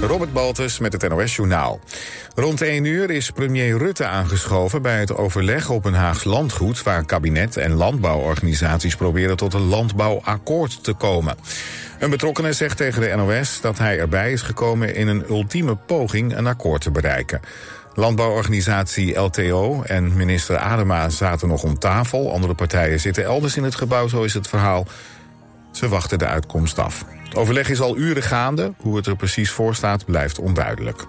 Robert Baltus met het NOS Journaal. Rond 1 uur is premier Rutte aangeschoven bij het overleg op een Haags landgoed... waar kabinet en landbouworganisaties proberen tot een landbouwakkoord te komen. Een betrokkenen zegt tegen de NOS dat hij erbij is gekomen... in een ultieme poging een akkoord te bereiken. Landbouworganisatie LTO en minister Adema zaten nog om tafel. Andere partijen zitten elders in het gebouw, zo is het verhaal. Ze wachten de uitkomst af. Overleg is al uren gaande. Hoe het er precies voor staat, blijft onduidelijk.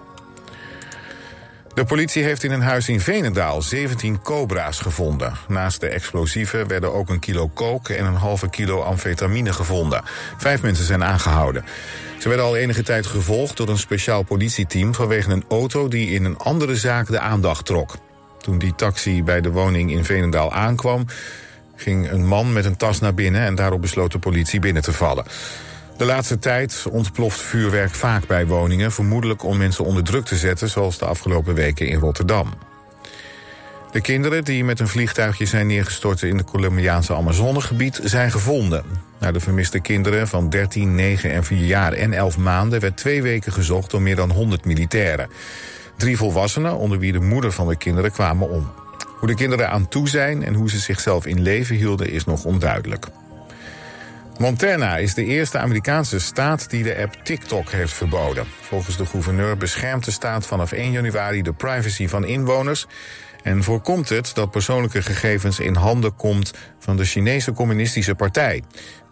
De politie heeft in een huis in Venendaal 17 cobra's gevonden. Naast de explosieven werden ook een kilo kook en een halve kilo amfetamine gevonden. Vijf mensen zijn aangehouden. Ze werden al enige tijd gevolgd door een speciaal politieteam... vanwege een auto die in een andere zaak de aandacht trok. Toen die taxi bij de woning in Venendaal aankwam... ging een man met een tas naar binnen en daarop besloot de politie binnen te vallen. De laatste tijd ontploft vuurwerk vaak bij woningen... vermoedelijk om mensen onder druk te zetten... zoals de afgelopen weken in Rotterdam. De kinderen die met een vliegtuigje zijn neergestort... in het Colombiaanse Amazonegebied zijn gevonden. Naar de vermiste kinderen van 13, 9 en 4 jaar en 11 maanden... werd twee weken gezocht door meer dan 100 militairen. Drie volwassenen, onder wie de moeder van de kinderen, kwamen om. Hoe de kinderen aan toe zijn en hoe ze zichzelf in leven hielden... is nog onduidelijk. Montana is de eerste Amerikaanse staat die de app TikTok heeft verboden. Volgens de gouverneur beschermt de staat vanaf 1 januari de privacy van inwoners... en voorkomt het dat persoonlijke gegevens in handen komt van de Chinese Communistische Partij.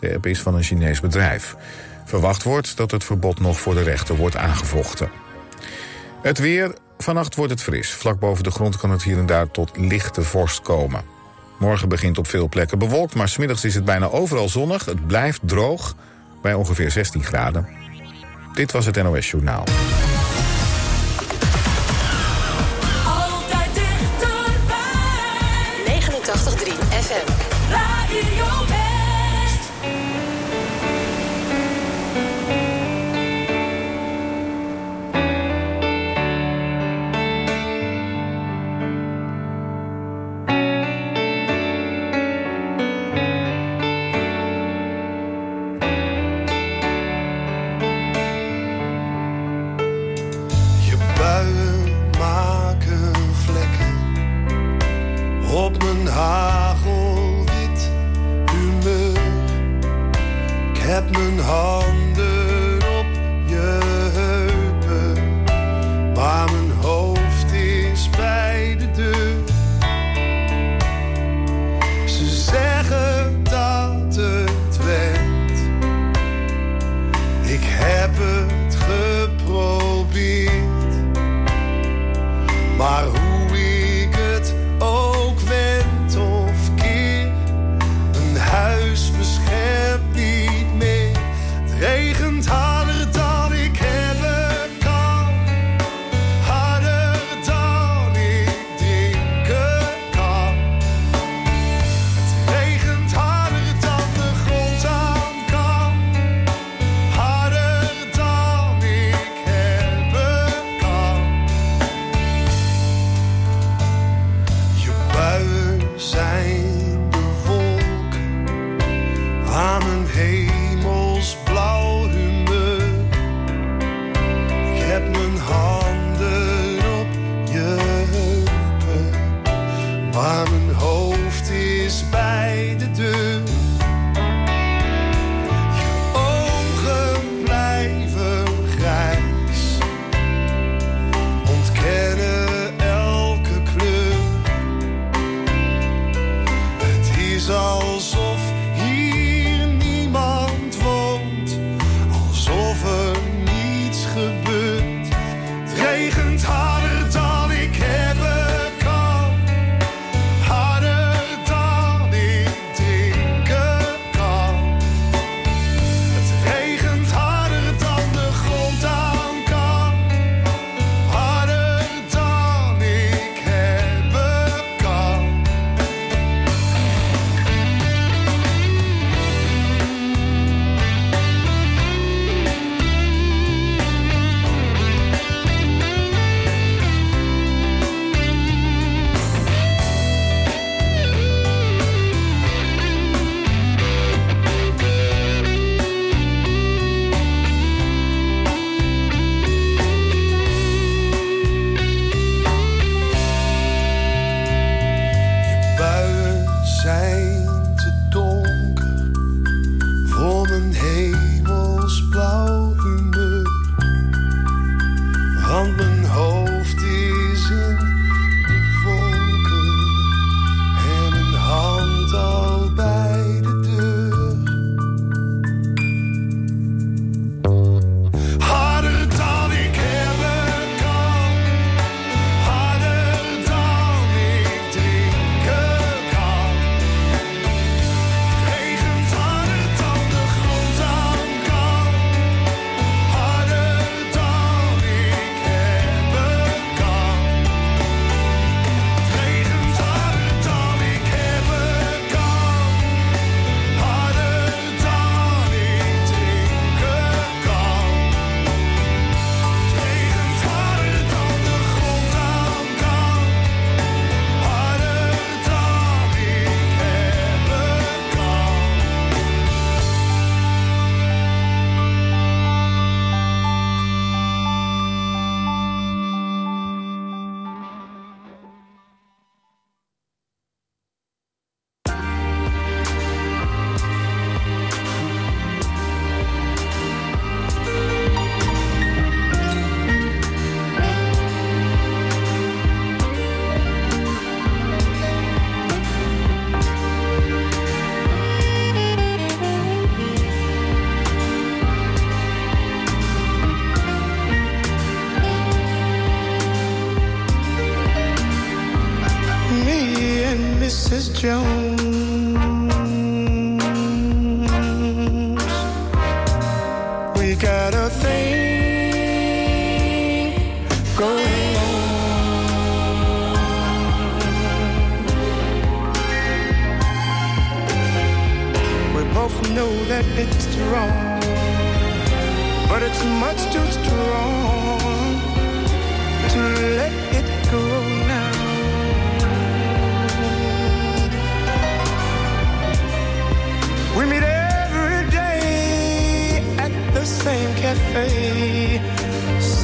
De app is van een Chinees bedrijf. Verwacht wordt dat het verbod nog voor de rechter wordt aangevochten. Het weer. Vannacht wordt het fris. Vlak boven de grond kan het hier en daar tot lichte vorst komen. Morgen begint op veel plekken bewolkt, maar smiddags is het bijna overal zonnig. Het blijft droog bij ongeveer 16 graden. Dit was het NOS Journaal.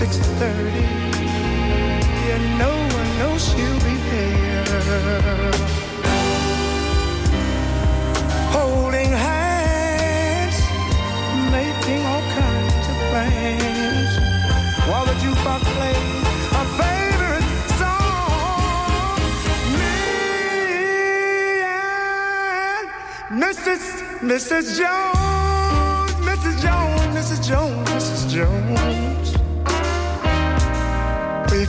6:30, and no one knows she'll be there. Holding hands, making all kinds of plans, while the jukebox plays our favorite song. Me and Mrs. Mrs. Jones, Mrs. Jones, Mrs. Jones, Mrs. Jones.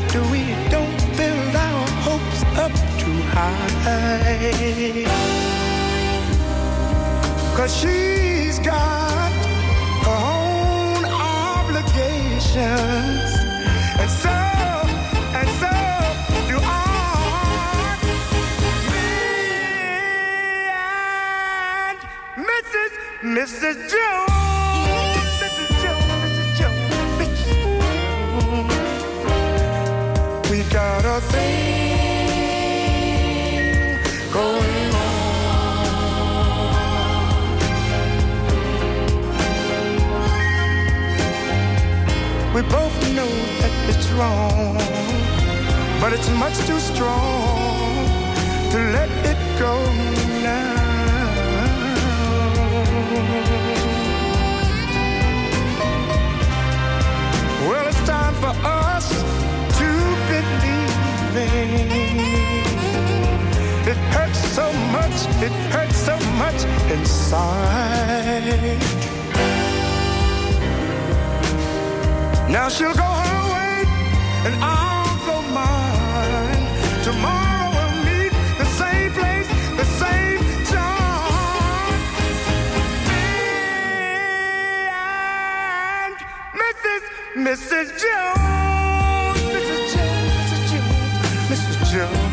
that we don't build our hopes up too high. Cause she's got her own obligations. And so, and so do I. Me and Mrs. Mrs. Jones. Thing going on. We both know that it's wrong, but it's much too strong to let it go now. Well, It hurts so much, it hurts so much inside. Now she'll go her way, and I'll go mine. Tomorrow we'll meet the same place, the same time. Me and Mrs. Mrs. Jones,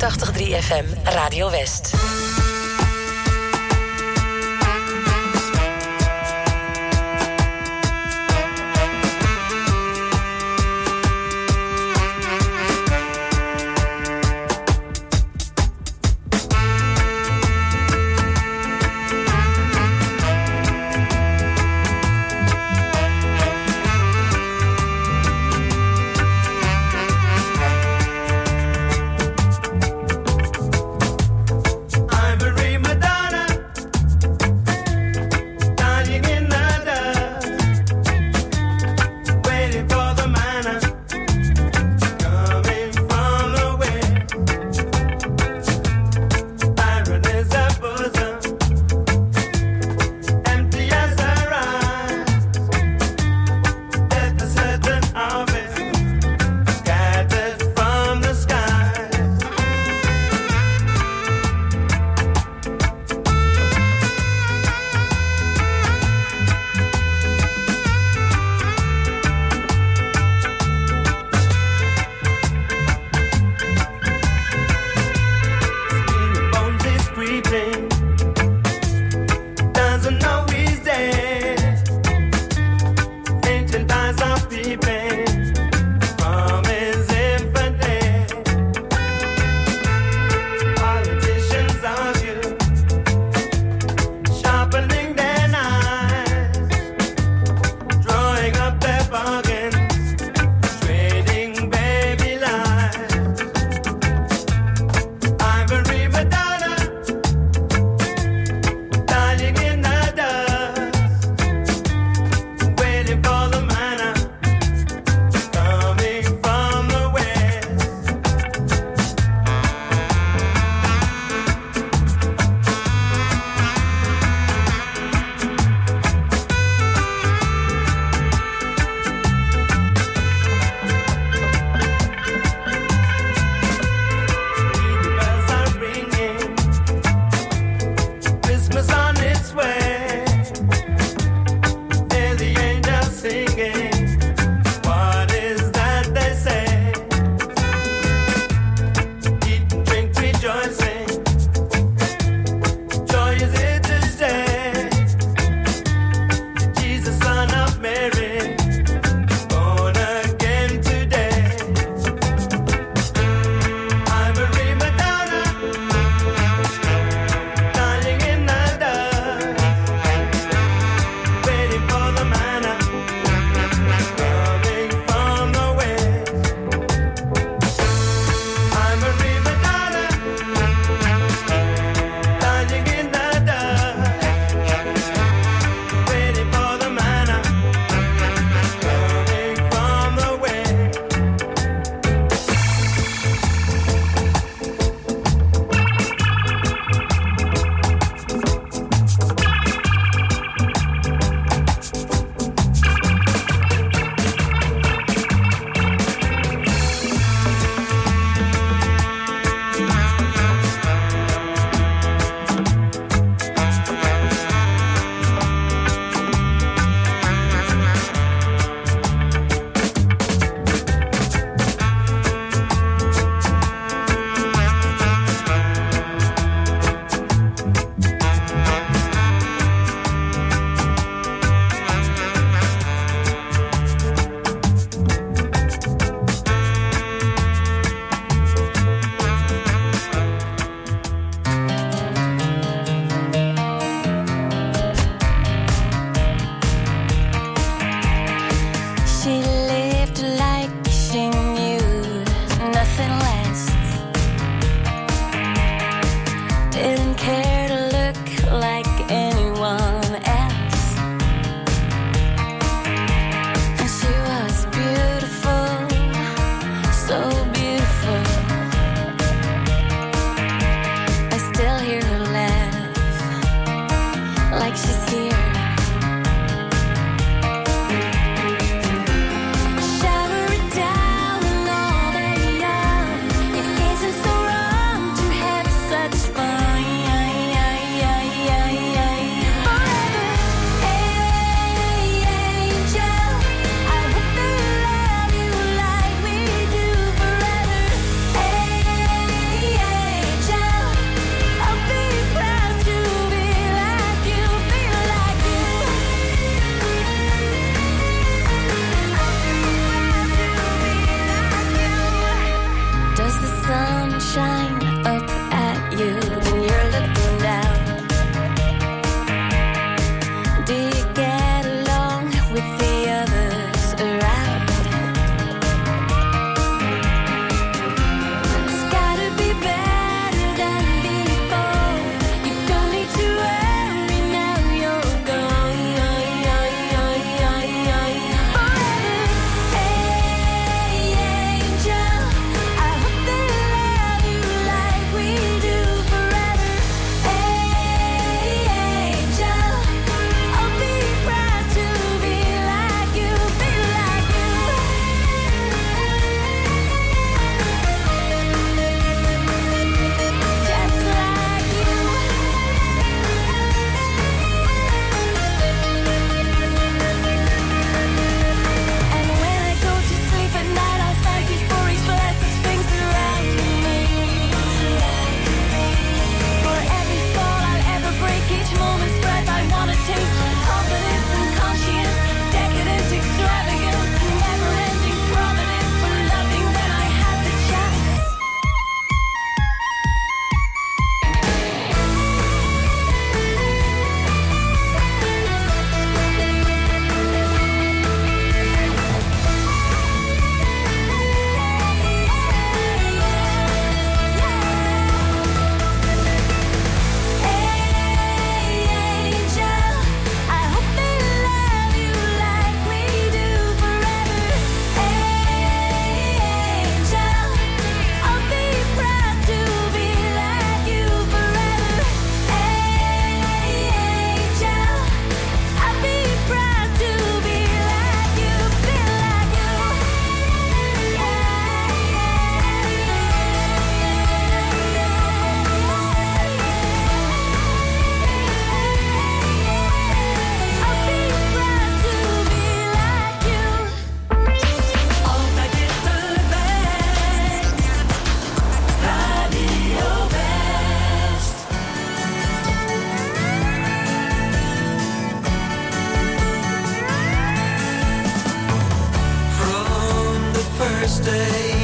FM, Radio West.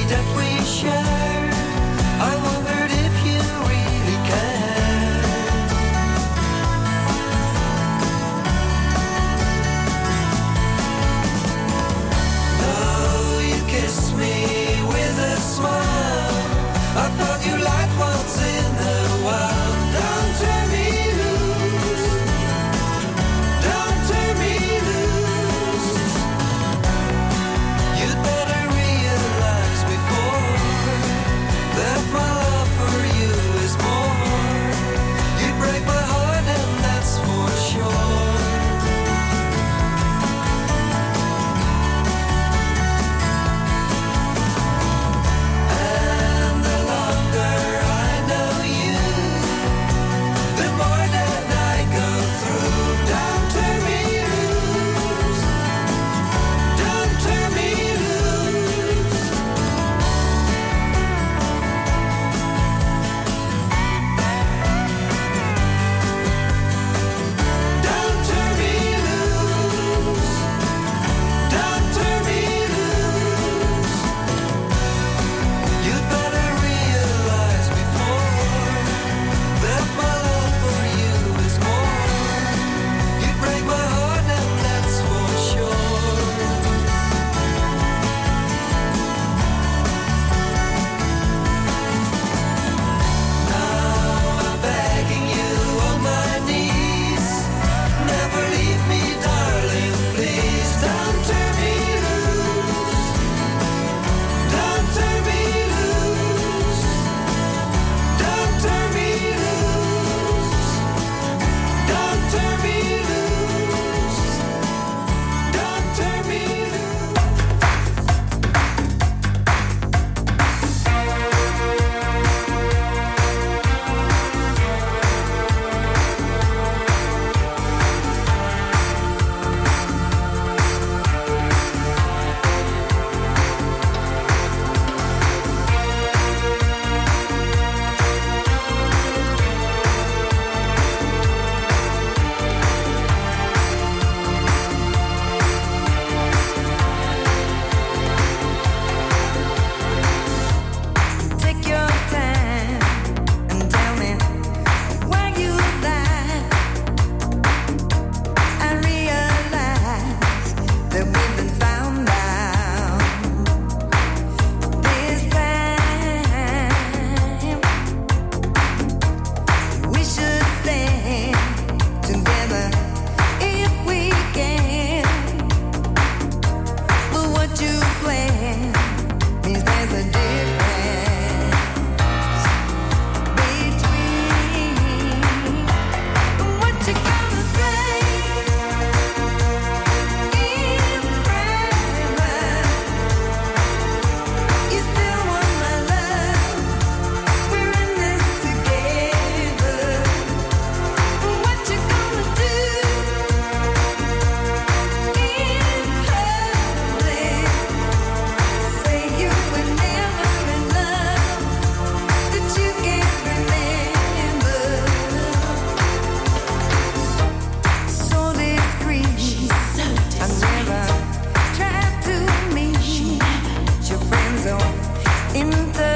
That we shared. Interfere.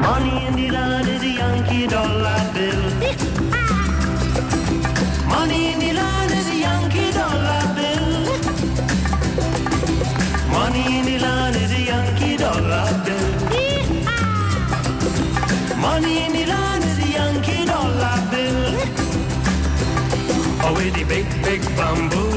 Money in the land is a Yankee dollar bill. Money in the land is a Yankee dollar bill. Money in the land is a Yankee dollar bill. Money in the land is a Yankee dollar bill. Oh, with the big, big bamboo.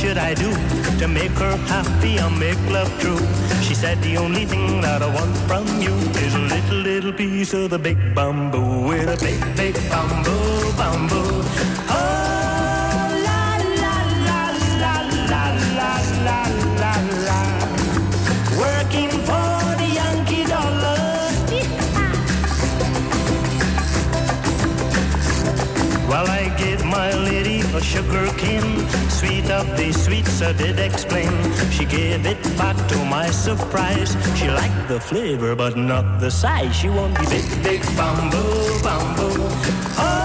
Should I do to make her happy and make love true? She said, the only thing that I want from you is a little, little piece of the big bamboo with a big, big bamboo, bamboo. Sugar cane, sweet of the sweets I did explain. She gave it back to my surprise. She liked the flavor, but not the size. She wanted the big, big bamboo, bamboo. Oh,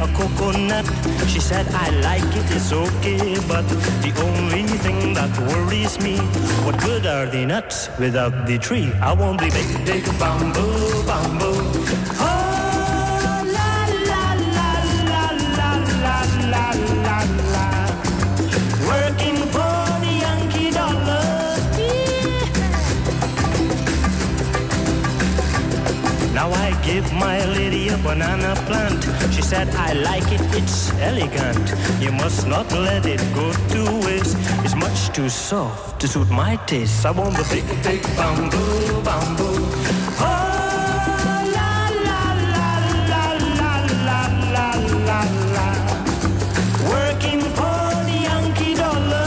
a coconut. She said, I like it, it's okay. But the only thing that worries me, what good are the nuts without the tree? I want the big, big bamboo, bamboo. My lady a banana plant. She said, I like it, it's elegant. You must not let it go to waste. It's much too soft to suit my taste. I want the big, big bamboo, bamboo. Oh, la, la, la, la, la, la, la, la, la. Working for the Yankee dollar.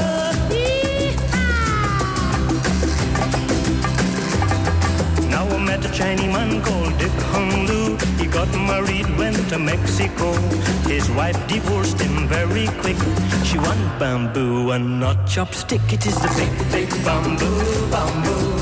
Now I met a Chinese man called Dick Hung married, went to Mexico. His wife divorced him very quick. She want bamboo and not chopstick. It is the big, big bamboo, bamboo.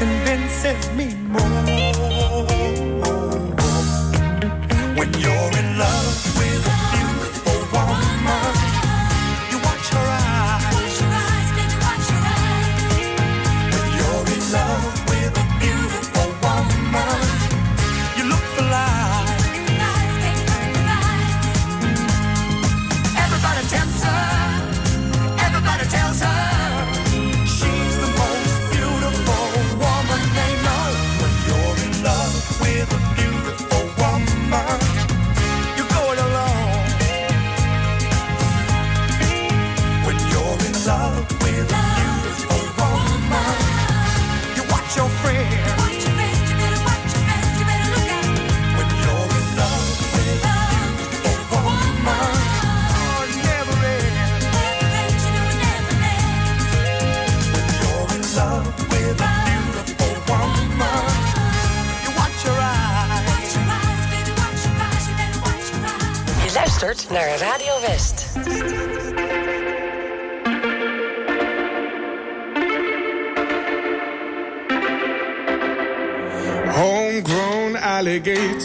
Convinces me more.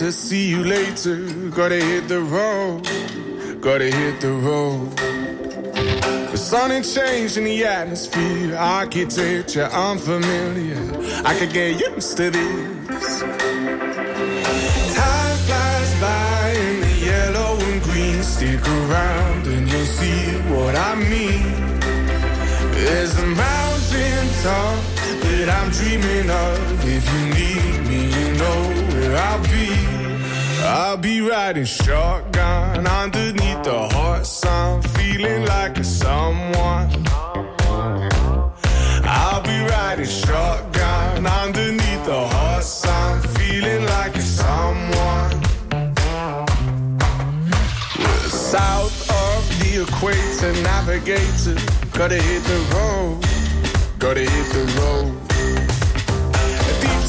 Alligator, see you later. Gotta hit the road, gotta hit the road. The sonic change in the atmosphere, architecture unfamiliar. I could get used to this. Dreaming of. If you need me, you know where I'll be. I'll be riding shotgun underneath the hot sun, feeling like a someone. I'll be riding shotgun underneath the hot sun, feeling like a someone. South of the equator, navigator. Gotta hit the road, gotta hit the road.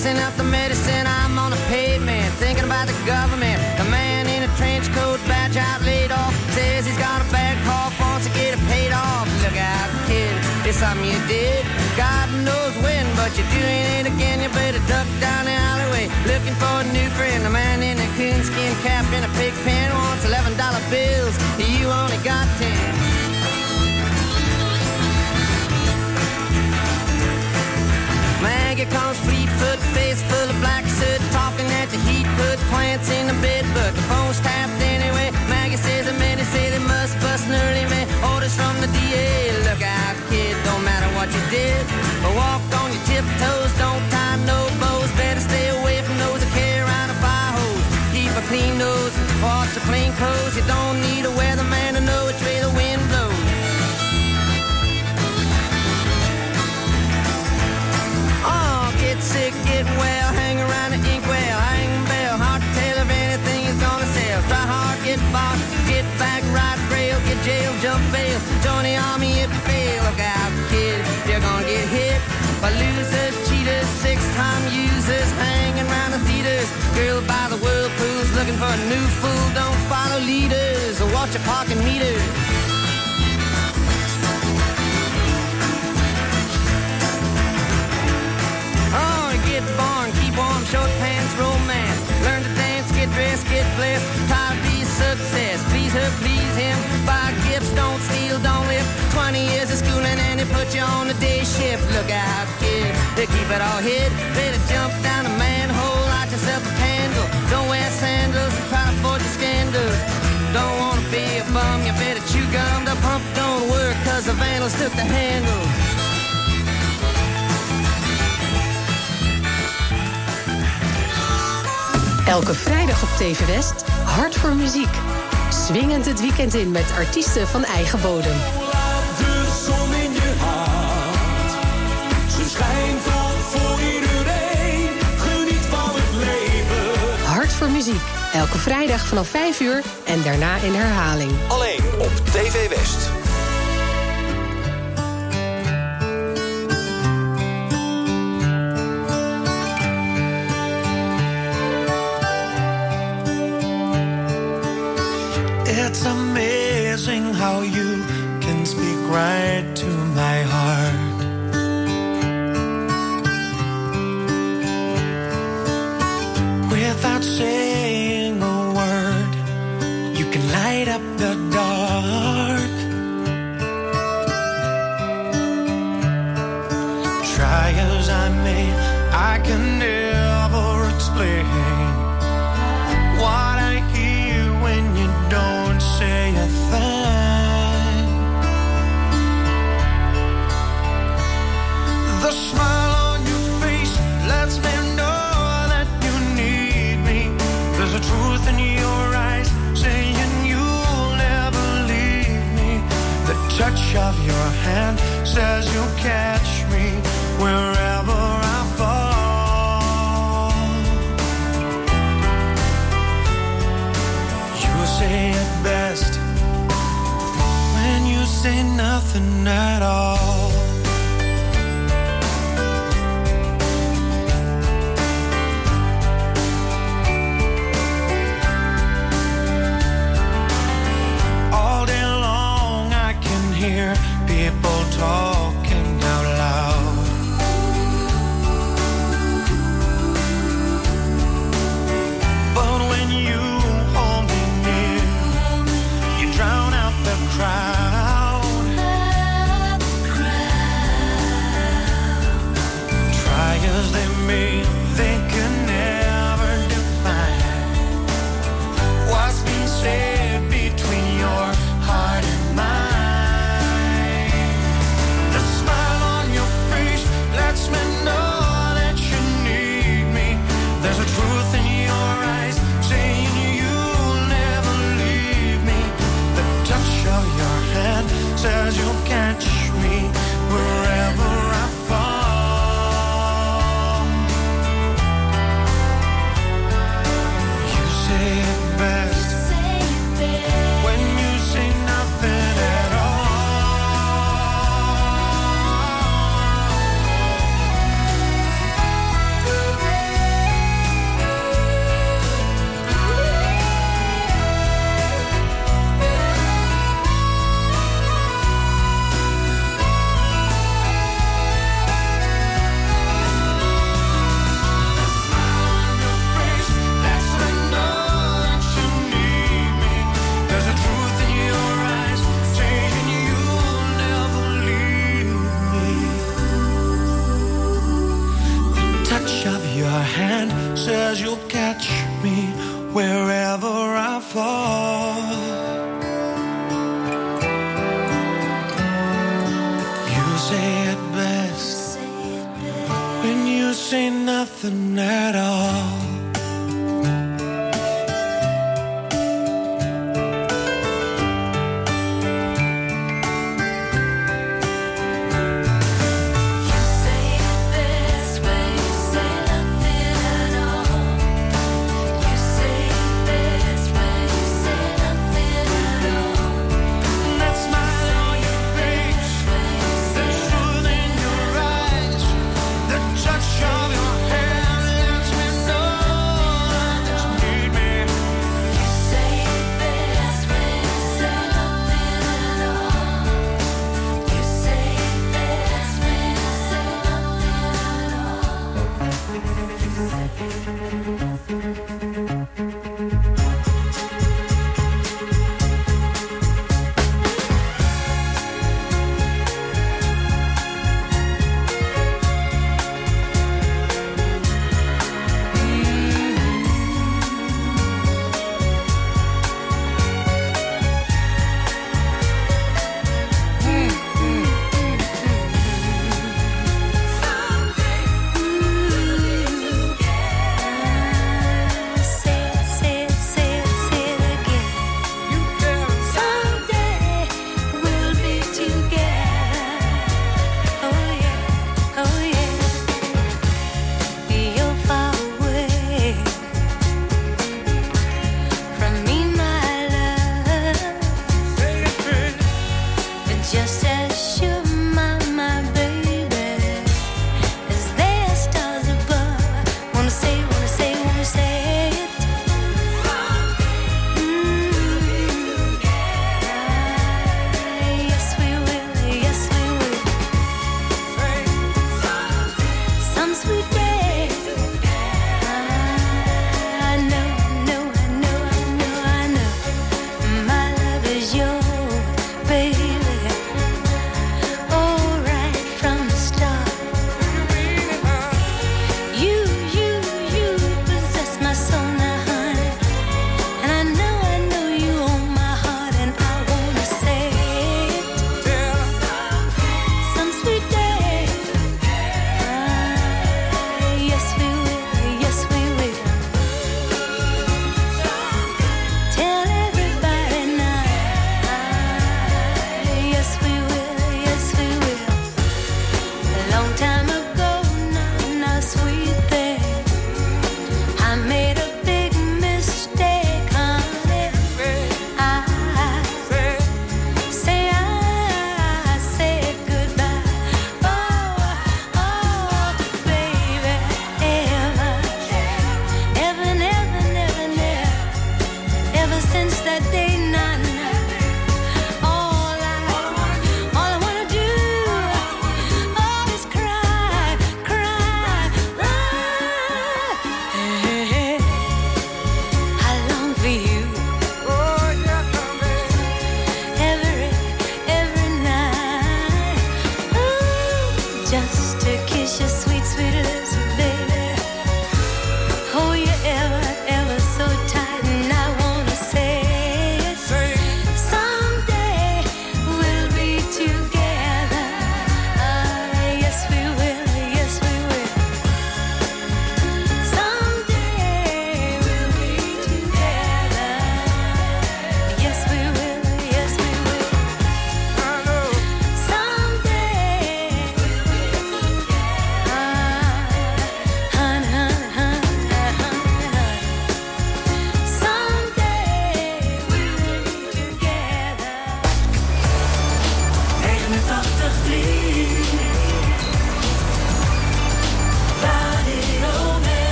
Mixing up the medicine, I'm on a pavement. Thinking about the government. The man in a trench coat, badge out, laid off. Says he's got a bad cough, wants to get it paid off. Look out, kid, it's something you did. God knows when, but you're doing it again. You better duck down the alleyway. Looking for a new friend. A man in a coonskin cap and a pig pen wants $11 bills. You only got 10. Comes calls Fleetfoot, face full of black soot, talking at the heat, put plants in the bed, but the phone's tapped anyway. Maggie says the many say they must bust an early man. Orders from the DA, look out, kid, don't matter what you did. But walk on your tiptoes, don't tie no bows, better stay away from those that carry around a fire hose. Keep a clean nose, wash your clean clothes, you don't get boxed, get back, ride rail, get jail, jump bail. Join the army if you fail. Look out, kid, you're gonna get hit by losers, cheaters, six-time users, hanging around the theaters. Girl by the whirlpools looking for a new fool. Don't follow leaders or watch your parking meters. Please her, please him. Buy gifts, don't steal, don't live. 20 years of schooling and they put you on the day shift. Look out, kid. They keep it all hid. Better jump down a manhole, light yourself a candle. Don't wear sandals and try to avoid the scandals. Don't wanna be a bum, you better chew gum. The pump don't work cause the vandals took the handle. Elke vrijdag op TV West Hart voor muziek. Swingend het weekend in met artiesten van eigen bodem. Hart voor muziek. Elke vrijdag vanaf 5 uur en daarna in herhaling. Alleen op TV West. Without saying a word, you can light up the dark. Try as I may, I can never explain touch of your hand says you'll catch me wherever I fall. You say it best when you say nothing at all.